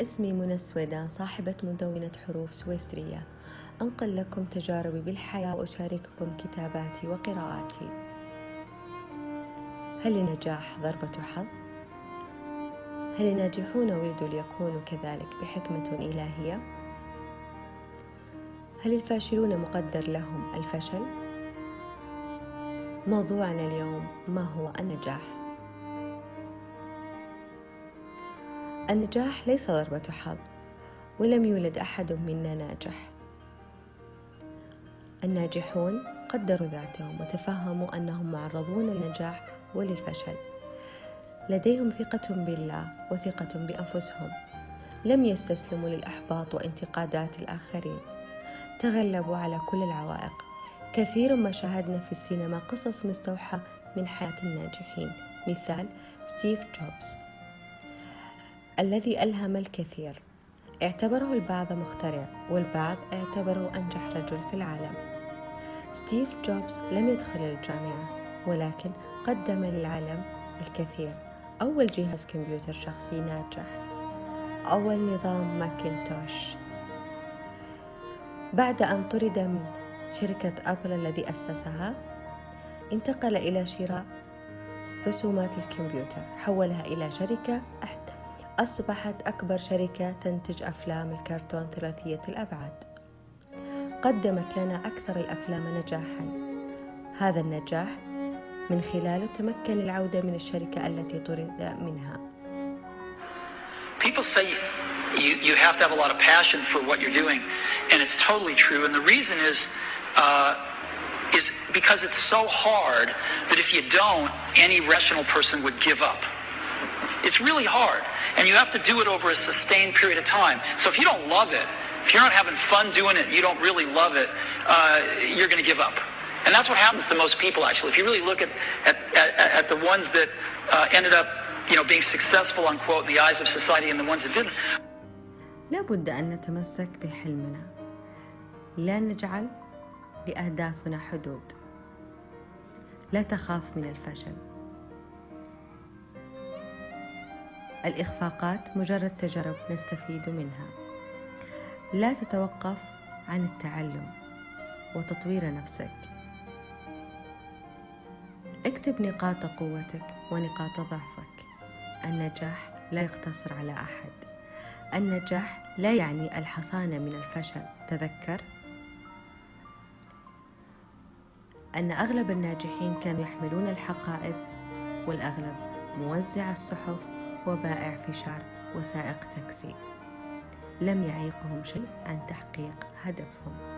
اسمي منى السويدان صاحبة مدونة حروف سويسرية أنقل لكم تجاربي بالحياة وأشارككم كتاباتي وقراءاتي هل النجاح ضربة حظ؟ هل الناجحون ولدوا ليكونوا كذلك بحكمة إلهية؟ هل الفاشلون مقدر لهم الفشل؟ موضوعنا اليوم ما هو النجاح؟ النجاح ليس ضربة حظ ولم يولد أحد منا ناجح. الناجحون قدروا ذاتهم وتفهموا أنهم معرضون للنجاح وللفشل. لديهم ثقة بالله وثقة بأنفسهم. لم يستسلموا للإحباط وانتقادات الآخرين. تغلبوا على كل العوائق. كثير ما شاهدنا في السينما قصص مستوحاة من حياة الناجحين. مثال ستيف جوبز. الذي ألهم الكثير. اعتبره البعض مخترع والبعض اعتبره أنجح رجل في العالم. ستيف جوبز لم يدخل الجامعة ولكن قدم للعالم الكثير. أول جهاز كمبيوتر شخصي ناجح. أول نظام ماكنتوش بعد أن طرد من شركة أبل الذي أسسها انتقل إلى شراء رسومات الكمبيوتر. حولها إلى شركة أصبحت أكبر شركة تنتج أفلام الكرتون ثلاثية الأبعاد قدمت لنا أكثر الأفلام نجاحا هذا النجاح من خلاله تمكن العودة من الشركة التي طرد منها People say you, you have to have a lot of passion for what you're doing, and it's totally true. And the reason is, uh, is because it's so hard that if you don't, any rational person would give up. It's really hard. And you have to do it over a sustained period of time. So if you don't love it, if you're not having fun doing it, you don't really love it, uh, you're going to give up. And that's what happens to most people, actually. If you really look at, at, at, at the ones that uh, ended up you know, being successful, unquote, in the eyes of society and the ones that didn't. لابد أن نتمسك بحلمنا لا نجعل لأهدافنا حدود لا تخاف من الفشل الإخفاقات مجرد تجارب نستفيد منها. لا تتوقف عن التعلم وتطوير نفسك. اكتب نقاط قوتك ونقاط ضعفك. النجاح لا يقتصر على أحد. النجاح لا يعني الحصانه من الفشل. تذكر أن أغلب الناجحين كانوا يحملون الحقائب والأغلب موزع الصحف وبائع فشار وسائق تاكسي. لم يعيقهم شيء عن تحقيق هدفهم.